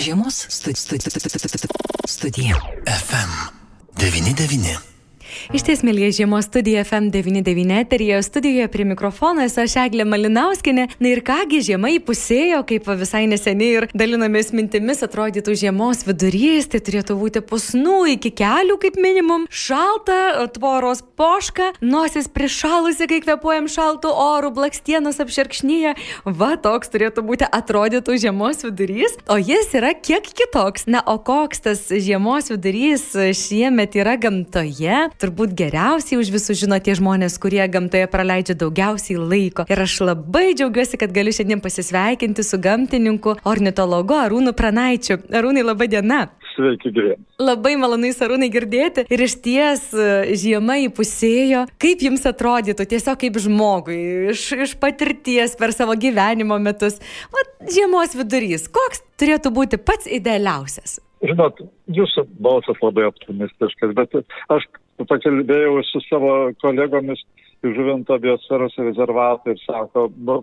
Žiemos studija. Studija. FM 99. Iš ties, mėlyje žiemos studija FM99 eterija, studijoje prie mikrofono esu aš Eglė Malinauskinė. Na ir kągi, žiema įpusėjo, kaip visai neseniai ir dalinamės mintimis, atrodytų žiemos vidurys, tai turėtų būti pusnų iki kelių kaip minimum, šalta, tvoros poška, nosis prišalusi, kai kvepuojam šaltų orų, blakstienos apšerkšnyje. Va, toks turėtų būti atrodytų žiemos vidurys, o jis yra kiek kitoks. Na, o koks tas žiemos vidurys šiemet yra gamtoje? turbūt geriausiai už visus žino tie žmonės, kurie gamtoje praleidžia daugiausiai laiko. Ir aš labai džiaugiuosi, kad galiu šiandien pasisveikinti su gamtininku, ornitologu Arūnu Pranaičiu. Arūnai, laba diena. Sveiki, gyveni. Labai malonu Sarūnai girdėti ir iš ties žiema įpusėjo. Kaip jums atrodytų, tiesiog kaip žmogui, iš, iš patirties per savo gyvenimo metus, o žiemos vidurys, koks turėtų būti pats idealiausias? Žinot, jūsų balsas labai optimistiškas, bet aš pakalbėjau su savo kolegomis iš Žuvinto biosferos rezervato ir sako, nu,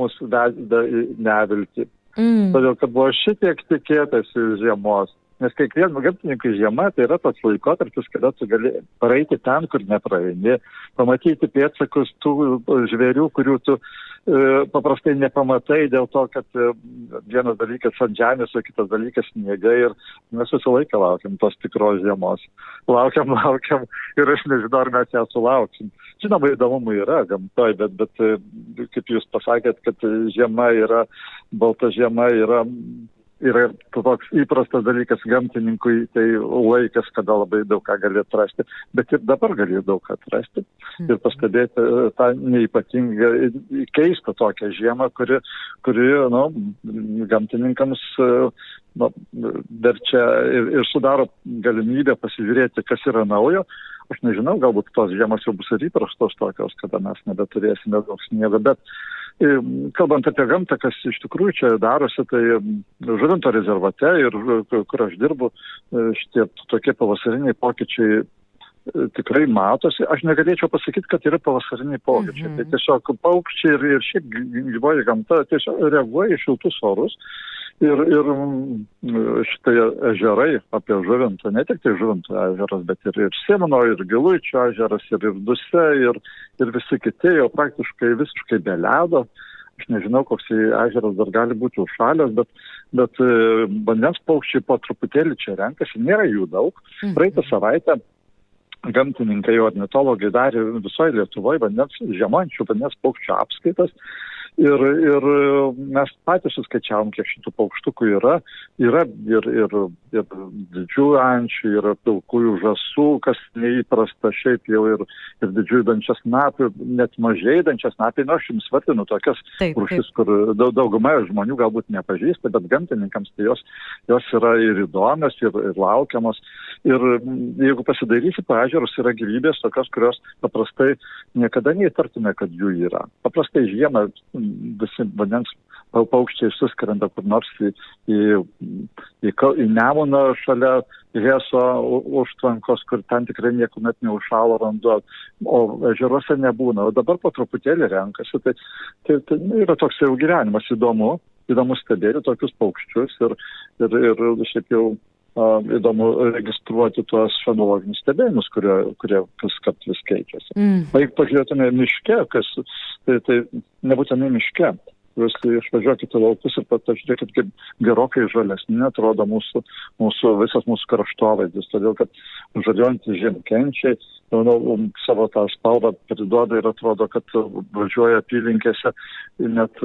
mūsų veda į neviltį. Mm. Todėl, kad buvo šitiek tikėtasi žiemos. Nes kiekvienam gamtininkui žiema tai yra tas laikotarpis, kada tu gali praeiti ten, kur nepraeini, pamatyti pėtsakus tų žvėrių, kurių tu e, paprastai nepamatai dėl to, kad e, vienas dalykas ant žemės, o kitas dalykas sniegai ir mes visą laiką laukiam tos tikros žiemos. Laukiam, laukiam ir aš nežinau, ar mes ją sulauksim. Žinoma, įdomumų yra gamtoje, bet, bet e, kaip jūs pasakėt, kad žiema yra, balta žiema yra yra toks įprastas dalykas gamtininkui, tai laikas, kada labai daug ką gali atrasti, bet ir dabar gali daug ką atrasti ir mhm. pastebėti e, tą neipatingą, keistą tokią žiemą, kuri, kuri nu, gamtininkams e, nu, verčia ir, ir sudaro galimybę pasižiūrėti, kas yra naujo. Aš nežinau, galbūt tos žiemos jau bus ir įprastos tokios, kada mes nebeturėsime daug sniego, bet Kalbant apie gamtą, kas iš tikrųjų čia darosi, tai žuvinto rezervate ir kur aš dirbu, e, šitie tokie pavasariniai pokyčiai e, tikrai matosi. Aš negalėčiau pasakyti, kad yra pavasariniai pokyčiai. Mhm. Tai tiesiog paukščiai ir, ir šiaip gyvoji gamta tiesiog reaguoja į šiltus orus ir, ir mm, šitai ežerai apie žuvintą, ne tik tai žuvinto ežeras, bet ir, ir Simono, ir Giluičio ežeras, ir, ir Duse, ir, ir visi kiti jau praktiškai visiškai be ledo. Aš nežinau, koks ežeras dar gali būti užšalęs, bet, bet e, vandens paukščiai po truputėlį čia renkasi, nėra jų daug. Mhm. Praeitą savaitę gamtininkai, ornitologai darė visoje Lietuvoje vandens, žemančių vandens paukščių apskaitas Ir, ir mes patys suskaičiavom, kiek šitų paukštukų yra. Yra ir, ir, ir didžiųjų ančių, yra pilkųjų žasų, kas neįprasta šiaip jau ir, ir didžiųjų dančias napių, net mažai dančias napių. Na, aš jums vardinu tokias rūšis, kur daug, dauguma žmonių galbūt nepažįsta, bet gamtininkams tai jos, jos yra ir įdomios, ir, ir laukiamos. Ir jeigu pasidarysi pažiūrus, yra gyvybės tokios, kurios paprastai niekada neįtartume, kad jų yra. Paprastai žiemą visi vandens paukščiai suskrenda kur nors į, į, į, į Nemuną šalia Heso užtvankos, kur ten tikrai niekuomet neužšalo vanduo, o ežeruose nebūna. O dabar po truputėlį renkasi. Tai, tai, tai yra toks jau gyvenimas įdomu, įdomu stebėti tokius paukščius ir, ir, ir šiaip jau įdomu registruoti tuos fenologinius stebėjimus, kurie, kurie kas kart vis keičiasi. Mm. O jeigu pažiūrėtume miške, kas, tai, tai nebūtinai miške, jūs išvažiuokite laukus ir pažiūrėkit, kaip gerokai žalesni atrodo mūsų, mūsų visas mūsų kraštovaizdis, todėl kad žaliuojantys žemkenčiai nu, savo tą spalvą priduoda ir atrodo, kad važiuoja apylinkėse, net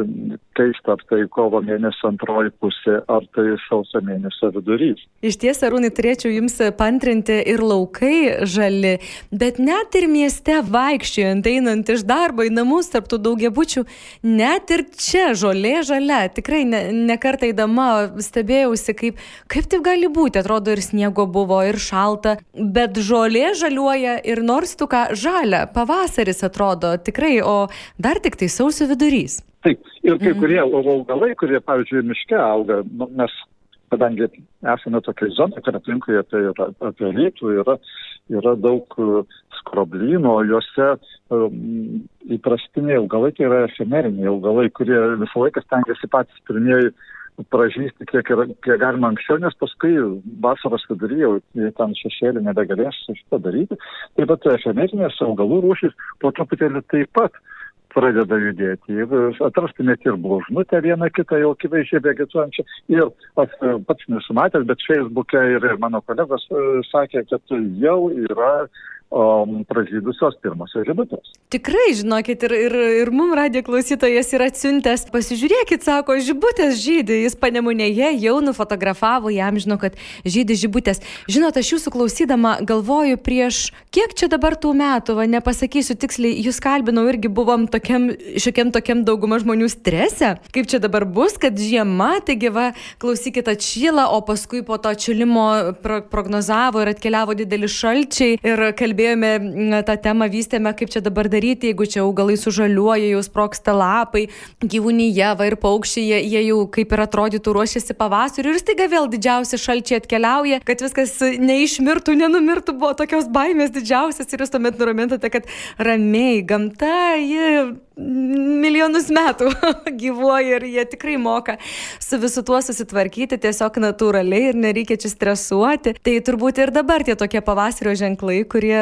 keista, ar tai kovo mėnesio antroji pusė, ar tai sausio mėnesio vidurys. Iš ties, Arūnai, turėčiau Jums pantrinti ir laukai žali, bet net ir mieste vaikščiojant, einant iš darbo į namus, tarptų daugiabučių, net ir čia žolė žalia. Tikrai ne, ne kartą įdama stebėjausi, kaip, kaip taip gali būti. Atrodo, ir sniego buvo, ir šalta, bet žolė žaliuoja ir nors tu ką žalia, pavasaris atrodo tikrai, o dar tik tai sausio vidurys. Taip, ir kai mhm. kurie augalai, kurie, pavyzdžiui, miške auga, nu, mes, kadangi esame tokia zona, kad aplinkui apie, apie rytų yra, yra daug e, skroblynų, juose um, įprastiniai augalai tai yra efemeriniai augalai, kurie visą laiką stengiasi patys pirmieji pražysti kiek, yra, kiek galima anksčiau, nes paskui vasaros viduryje jau ten šešėlį nebegalės šitą daryti. Taip pat efemetinės augalų rūšys po truputėlį taip pat pradeda judėti. Jeigu atrastumėte ir bložnutę vieną kitą jau akivaizdžiai vegetuojančią, ir aš pats nesumatęs, bet Facebook'e ir, ir mano kolegos e, sakė, kad jau yra pražydusios pirmosios žibutės. Tikrai, žinokit, ir, ir, ir mums radio klausytojas yra atsiuntęs, pasižiūrėkit, sako, žibutės žydė, jis panemunėje jau nufotografavo, jam žino, kad žydė žibutės. Žinot, aš jūsų klausydama galvoju prieš, kiek čia dabar tų metų, va, nepasakysiu tiksliai, jūs kalbinau irgi buvom tokiam, šiokiam tokiam dauguma žmonių strese, kaip čia dabar bus, kad žiema, taigi va, klausykit atšyla, o paskui po to atšilimo pro prognozavo ir atkeliavo dideli šalčiai ir kalbėjo kalbėjome tą temą, vystėme, kaip čia dabar daryti, jeigu čia augalai sužaliuoja, jau sproksta lapai, gyvūnyje, va ir paukščiai, jie jau kaip ir atrodytų ruošiasi pavasariu ir staiga vėl didžiausi šalčiai atkeliauja, kad viskas neišmirtų, nenumirtų, buvo tokios baimės didžiausias ir jūs tuomet nuramintate, kad ramiai gamta, ji milijonus metų gyvuoja ir jie tikrai moka su visu tuo susitvarkyti tiesiog natūraliai ir nereikia čia stresuoti. Tai turbūt ir dabar tie tokie pavasario ženklai, kurie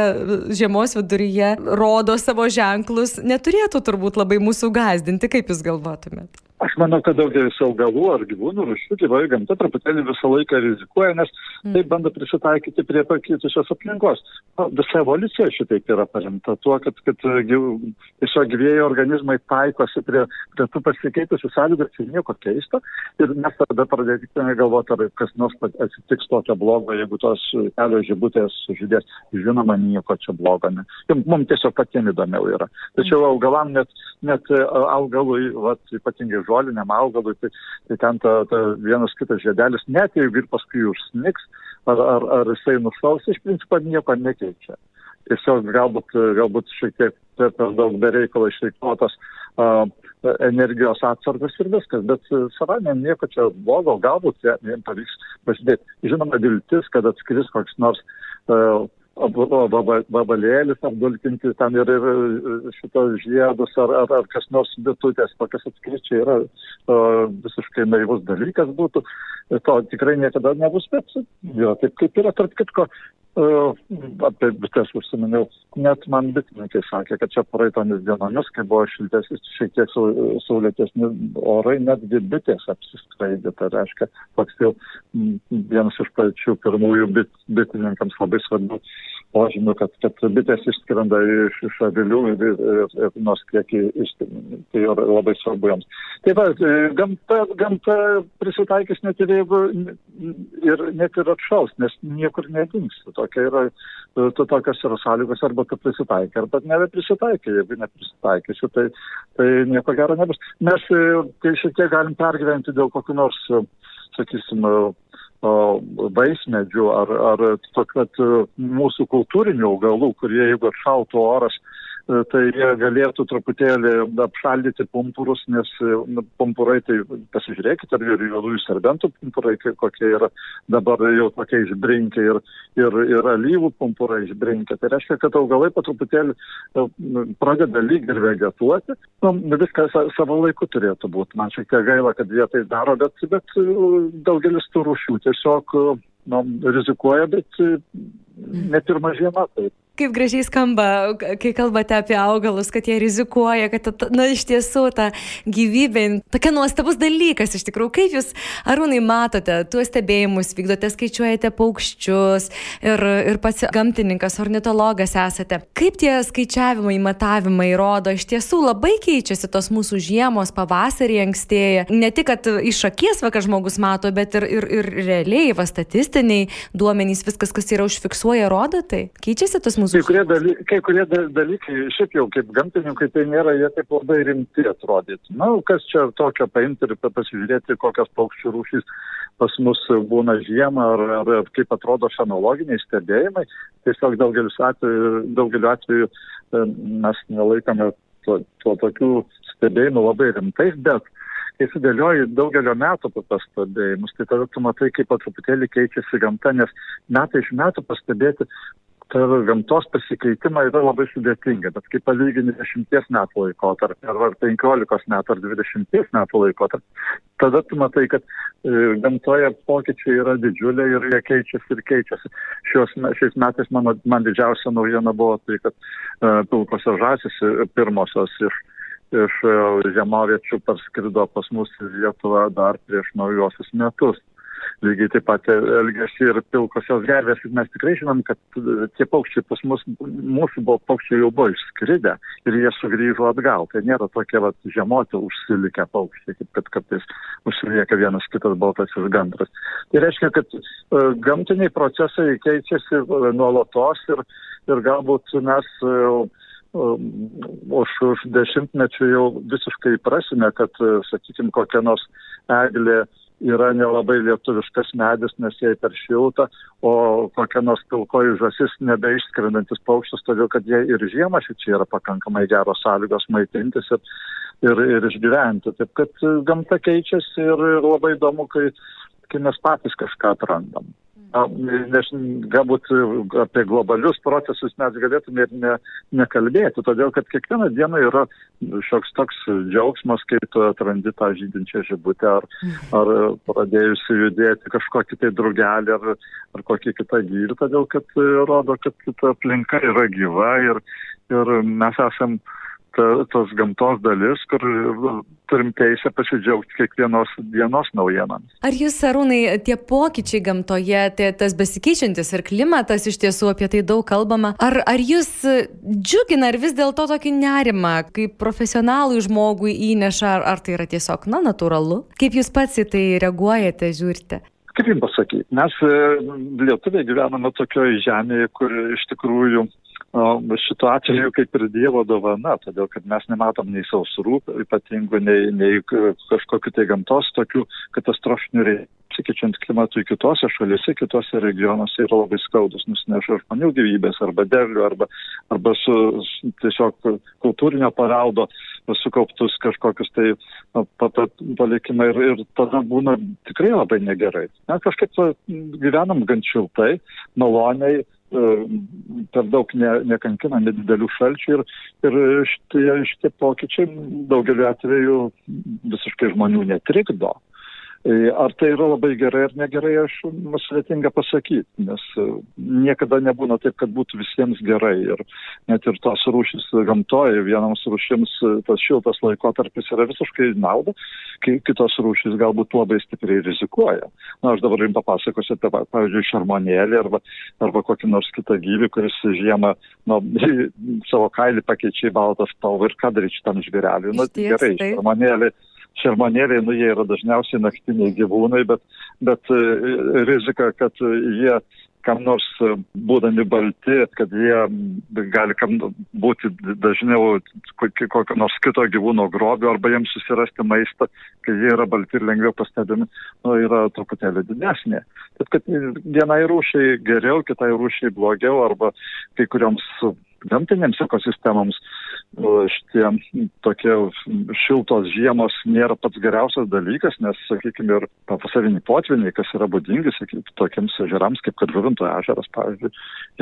žiemos viduryje rodo savo ženklus, neturėtų turbūt labai mūsų gazdinti, kaip jūs galvotumėt? Aš manau, kad daugelis augalų ar gyvūnų rūšių gyvoji gamta truputėlį visą laiką rizikuoja, nes mm. taip bando prisitaikyti prie pakitusios aplinkos. O, visa evoliucija šitaip yra paremta tuo, kad, kad gyv, tiesiog gyvėjai organizmai taikosi prie, prie tų pasikeitusių sąlygų ir tai nieko keisto. Ir mes tada pradėkime galvoti, ar kas nors atsitiks tokio blogo, jeigu tos kelios žibutės sužydės. Žinoma, nieko čia blogo. Ne. Mums tiesiog patiems įdomiau yra. Tačiau augalam net, net augalui, vat, ypatingai žoliniam augalui, tai, tai ten ta, ta vienas kitas žiedelis, net jeigu ir paskui užsniks, ar, ar, ar jisai nušaus, iš principo nieko nekeičia. Tiesiog galbūt, galbūt šiek tiek per daug bereikalo išreikvotas uh, energijos atsargas ir viskas, bet savame nieko čia blogo, galbūt jiems pavyks pasidėti. Žinoma, viltis, kad atskris koks nors uh, vabalėlis apdulkinti ten ir, ir šitos žiedus ar, ar, ar kas nors bitutės, tokias atskričiai yra o, visiškai naivus dalykas būtų. To tikrai niekada nebus, bet jo, taip kaip yra, tarp kitko, apie bites užsiminiau, net man bitininkai sakė, kad čia praeitomis dienomis, kai buvo šiltesnis, šiek tiek saulėtesni orai, netgi bitės apsiskraidė. Tai reiškia, toks jau vienas iš pačių pirmųjų bit, bitininkams labai svarbių požymių, kad, kad bitės išskrenda iš, iš avilių ir, ir, ir nors kiek tai yra labai svarbu joms. Taip pat e, gamta, gamta prisitaikys net ir jeigu ir net ir atšaus, nes niekur nedingsta. Tokia yra, e, to, tokios yra sąlygos, arba tu prisitaikai, arba nebeprisitaikai. Jeigu neprisitaikysi, tai, tai nieko gero nebus. Mes e, tai šiek tiek galim pergyventi dėl kokių nors, sakysim, vaismedžių ar, ar kad mūsų kultūrinių augalų, kurie jeigu atšaltų oras, tai jie galėtų truputėlį apšaldyti pumpurus, nes pumpurai, tai pasižiūrėkite, ar ir juodųjų serbentų pumpurai, kokie yra dabar jau tokie išbrinkę ir, ir, ir alyvų pumpurai išbrinkę. Tai reiškia, kad augalai po truputėlį e, pradeda lyg ir vegetuoti. Nu, viskas savo laiku turėtų būti. Man šiek tiek gaila, kad jie tai daro, bet, bet e, daugelis tų rūšių tiesiog nu, rizikuoja, bet net ir mažiema taip kaip gražiai skamba, kai kalbate apie augalus, kad jie rizikuoja, kad, na, iš tiesų ta gyvybė, tokia nuostabus dalykas iš tikrųjų. Kaip jūs, Arūnai, matote tuos stebėjimus, vykdote, skaičiuojate paukščius ir, ir pats gamtininkas, ornitologas esate. Kaip tie skaičiavimai, matavimai rodo, iš tiesų labai keičiasi tos mūsų žiemos, pavasarį ankstėja. Ne tik, kad iš akies vakar žmogus mato, bet ir, ir, ir realiai, va statistiniai duomenys, viskas, kas yra užfiksuoja, rodo tai. Keičiasi tas mūsų Kai kurie, daly, kai kurie dalykai, šiaip jau kaip gamtininkai, tai nėra, jie taip labai rimti atrodytų. Na, kas čia tokio paimti ir pasižiūrėti, kokios paukščių rūšys pas mus būna žiemą, ar, ar, ar kaip atrodo fenologiniai stebėjimai. Tiesiog daugeliu atveju, daugeliu atveju mes nelaikome to, to tokių stebėjimų labai rimtais, bet kai sudėlioji daugelio metų pastebėjimus, tai tada tu matai, kaip po truputėlį keičiasi gamta, nes metai iš metų pastebėti per gamtos pasikeitimą yra labai sudėtinga, bet kai palygini 10 metų laikotarpį, ar 15 metų, ar 20 metų laikotarpį, tada tu matai, kad e, gamtoje pokyčiai yra didžiuliai ir jie keičiasi ir keičiasi. Šios, šiais metais mano, man didžiausia naujiena buvo tai, kad e, pilkosios žasis pirmosios iš iš e, žemoviečių parskrido pas mus į Lietuvą dar prieš naujosius metus lygiai taip pat elgesi ir pilkosios gervės. Ir mes tikrai žinom, kad tie paukščiai pas mus, mūsų buvo paukščiai jau buvo išskridę ir jie sugrįžo atgal. Tai nėra tokie vat, žemoti užsilikę paukščiai, kaip kad kartais užsilieka vienas kitas baltasis gandras. Tai reiškia, kad uh, gamtiniai procesai keičiasi uh, nuolatos ir, ir galbūt mes uh, už, už dešimtmečių jau visiškai prasime, kad, sakykime, kokia nors eglė yra nelabai lietuviškas medis, nes jai per šilta, o kokia nors pilkoji žasis nebeišskrendantis paukštis, todėl kad jie ir žiemą šičia yra pakankamai geros sąlygos maitintis ir, ir, ir išgyventi. Taip kad gamta keičiasi ir, ir labai įdomu, kai, kai mes patys kažką atrandam nes galbūt apie globalius procesus mes galėtume ir ne, nekalbėti, todėl kad kiekvieną dieną yra šioks toks džiaugsmas, kai tu atrandi tą žydinčią žibutę ar, ar pradėjusi judėti kažkokį tai drugelį ar, ar kokį kitą gyrį, todėl kad rodo, kad ta aplinka yra gyva ir, ir mes esam ta, tos gamtos dalis, kur turim teisę pasidžiaugti kiekvienos dienos naujienomis. Ar jūs, Arūnai, tie pokyčiai gamtoje, tie, tas besikeičiantis ir klimatas, iš tiesų apie tai daug kalbama, ar, ar jūs džiugina, ar vis dėlto tokį nerimą, kaip profesionalui žmogui įneša, ar, ar tai yra tiesiog, na, natūralu? Kaip jūs pats į tai reaguojate, žiūrite? Kaip jums pasakyti, mes e, lietuviai gyvename tokioje žemėje, kur iš tikrųjų šituo atveju kaip ir Dievo dovana, todėl kad mes nematom nei sausrų ypatingų, nei, nei kažkokiu tai gamtos tokių katastrofinių reikalų. Sikeičiant klimatui kitose šalise, kitose regionuose yra labai skaudus, nusineša žmonių gyvybės arba derlių, arba, arba su, su tiesiog kultūrinio paveldo sukauptus kažkokius tai palikimai ir, ir tada būna tikrai labai negerai. Mes kažkaip gyvenam gan šiltai, maloniai, per daug ne, nekankina nedidelių šalčių ir, ir šitie, šitie pokyčiai daugeliu atveju visiškai žmonių netrikdo. E, ar tai yra labai gerai ar negerai, aš sudėtinga pasakyti, nes e, niekada nebūna taip, kad būtų visiems gerai. Ir net ir tos rūšis gamtoje, vienams rūšims e, tas šiltas laikotarpis yra visiškai nauda, kai kitos rūšis galbūt labai stipriai rizikuoja. Na, aš dabar jums papasakosiu apie, pavyzdžiui, šarmonėlį arba, arba kokį nors kitą gyvį, kuris žiemą nu, savo kailį pakeičia į baltą spalvą ir ką daryti šitam žvėreliui. Na, nu, gerai, šarmonėlį šermonėliai, nu jie yra dažniausiai naktiniai gyvūnai, bet, bet e, rizika, kad jie kam nors e, būdami balti, kad jie gali kam būti dažniau kokio nors kito gyvūno grobio arba jiems susirasti maistą, kai jie yra balti ir lengviau pastebimi, nu, yra truputėlį didesnė. Taip kad vienai rūšiai geriau, kitai rūšiai blogiau arba kai kurioms gamtinėms ekosistemoms šitie tokie šiltos žiemos nėra pats geriausias dalykas, nes, sakykime, ir pavasariniai potviniai, kas yra būdingi, sakykime, tokiems ežerams, kaip kad Žuvinto ežeras, pavyzdžiui,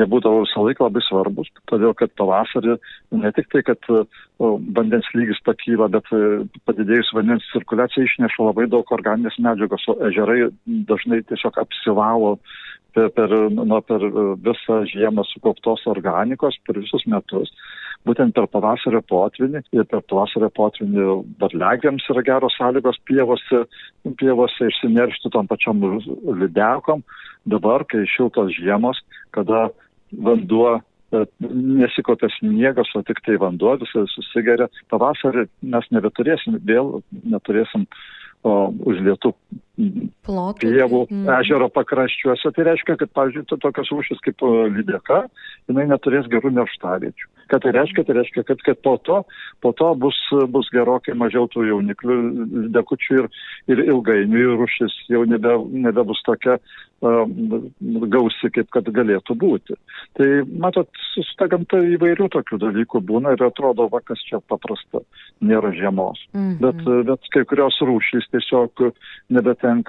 jie būdavo visą laiką labai svarbus, todėl kad pavasarį ne tik tai, kad vandens lygis pakyla, bet e, padidėjus vandens cirkuliacija išneša labai daug organinės medžiagos, o ežerai dažnai tiesiog apsivalo per, per, nu, per visą žiemą sukauptos organikos per visus metus būtent per pavasario potvinį ir per pavasario potvinį varliagiams yra geros sąlygos pievose, pievose išsineršti tom pačiom lydekom. Dabar, kai šiltos žiemos, kada vanduo e, nesikopia sniegas, o tik tai vanduo visai susigeria. Pavasarį mes nebeturėsim, vėl neturėsim o, užlietų Plotų. pievų mm. ežero pakraščiuose. Tai reiškia, kad, pavyzdžiui, tokios rūšis kaip lydeka, jinai neturės gerų nerštaviečių. Ką tai reiškia? Tai reiškia, kad, kad po, to, po to bus, bus gerokai mažiau tų jauniklių dekučių ir, ir ilgainiui rušis jau nebe, nebebus tokia uh, gausi, kaip kad galėtų būti. Tai, matot, su ta gamta įvairių tokių dalykų būna ir atrodo, va, kas čia paprasta, nėra žiemos. Mm -hmm. bet, bet kai kurios rūšys tiesiog nebetenka and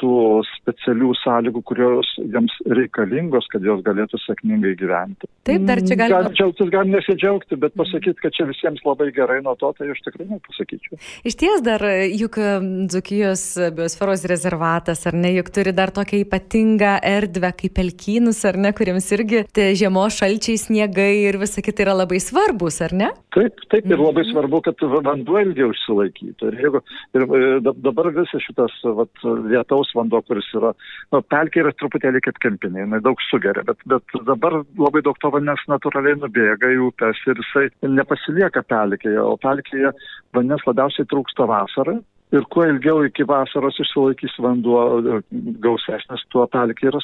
tų specialių sąlygų, kurios jiems reikalingos, kad jos galėtų sėkmingai gyventi. Taip, dar čia galima. Galim džiaugtis, galim nesidžiaugti, bet pasakyti, kad čia visiems labai gerai nuo to, tai aš tikrai nepasakyčiau. Iš ties dar, juk Dzukijos biosferos rezervatas, ar ne, juk turi dar tokią ypatingą erdvę kaip pelkynus, ar ne, kuriems irgi tie žiemos šalčiai, sniegai ir visa kita yra labai svarbus, ar ne? Taip, taip, ir labai mhm. svarbu, kad vanduo ilgiau išsilaikytų. Ir, jeigu, ir e, dabar visas šitas vat, vietaus vidaus vanduo, kuris yra, nu, pelkė yra truputėlį kaip kempinė, jinai daug sugeria, bet, bet dabar labai daug to vandens natūraliai nubėga į upes ir jisai nepasilieka pelkėje, o pelkėje vandens labiausiai trūksta vasarą. Ir kuo ilgiau iki vasaros išsilaikys vanduo gausesnis, tuo pelkė yra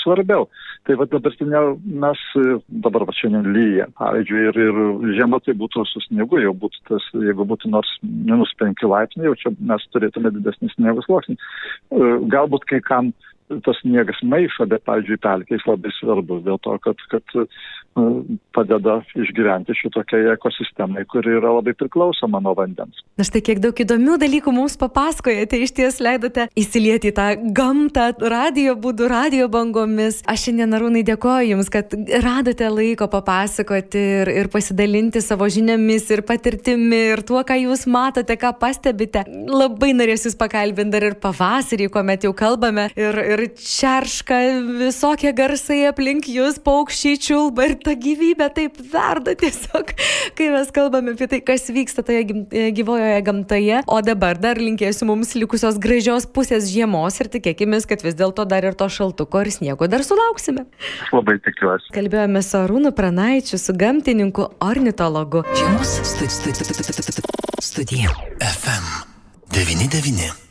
svarbiau. Tai va dabartinė mes, dabar va šiandien lyja, pavyzdžiui, ir, ir žiema tai būtų su sniegu, jau būtų tas, jeigu būtų nors minus 5 laipsniai, jau čia mes turėtume didesnį sniego sluoksnį. Galbūt kai kam tas sniegas maišo, bet, pavyzdžiui, pelkės labai svarbus dėl to, kad, kad padeda išgyventi šitokiai ekosistemai, kuri yra labai priklausoma nuo vandens. Na štai kiek daug įdomių dalykų mums papasakojate, iš ties leidote įsilieti į tą gamtą radio būdų, radio bangomis. Aš šiandien, Arūnai, dėkoju Jums, kad radote laiko papasakoti ir, ir pasidalinti savo žiniomis ir patirtimi ir tuo, ką Jūs matote, ką pastebite. Labai norėsiu Jūs pakalbinti dar ir pavasarį, kuomet jau kalbame ir, ir čerška visokie garsai aplink Jūs, paukščiai čiulba ir ta gyvybė taip verda tiesiog, kai mes kalbame apie tai, kas vyksta toje e, gyvojoje gamtoje. O dabar dar linkėsiu mums likusios gražios pusės žiemos ir tikėkime, kad vis dėlto dar ir to šaltuko ir sniego dar sulauksime. Aš labai tikiuosi. Kalbėjome su Arūnu Pranaičiu, su gamtininku ornitologu. Žiemos studija. FM 99.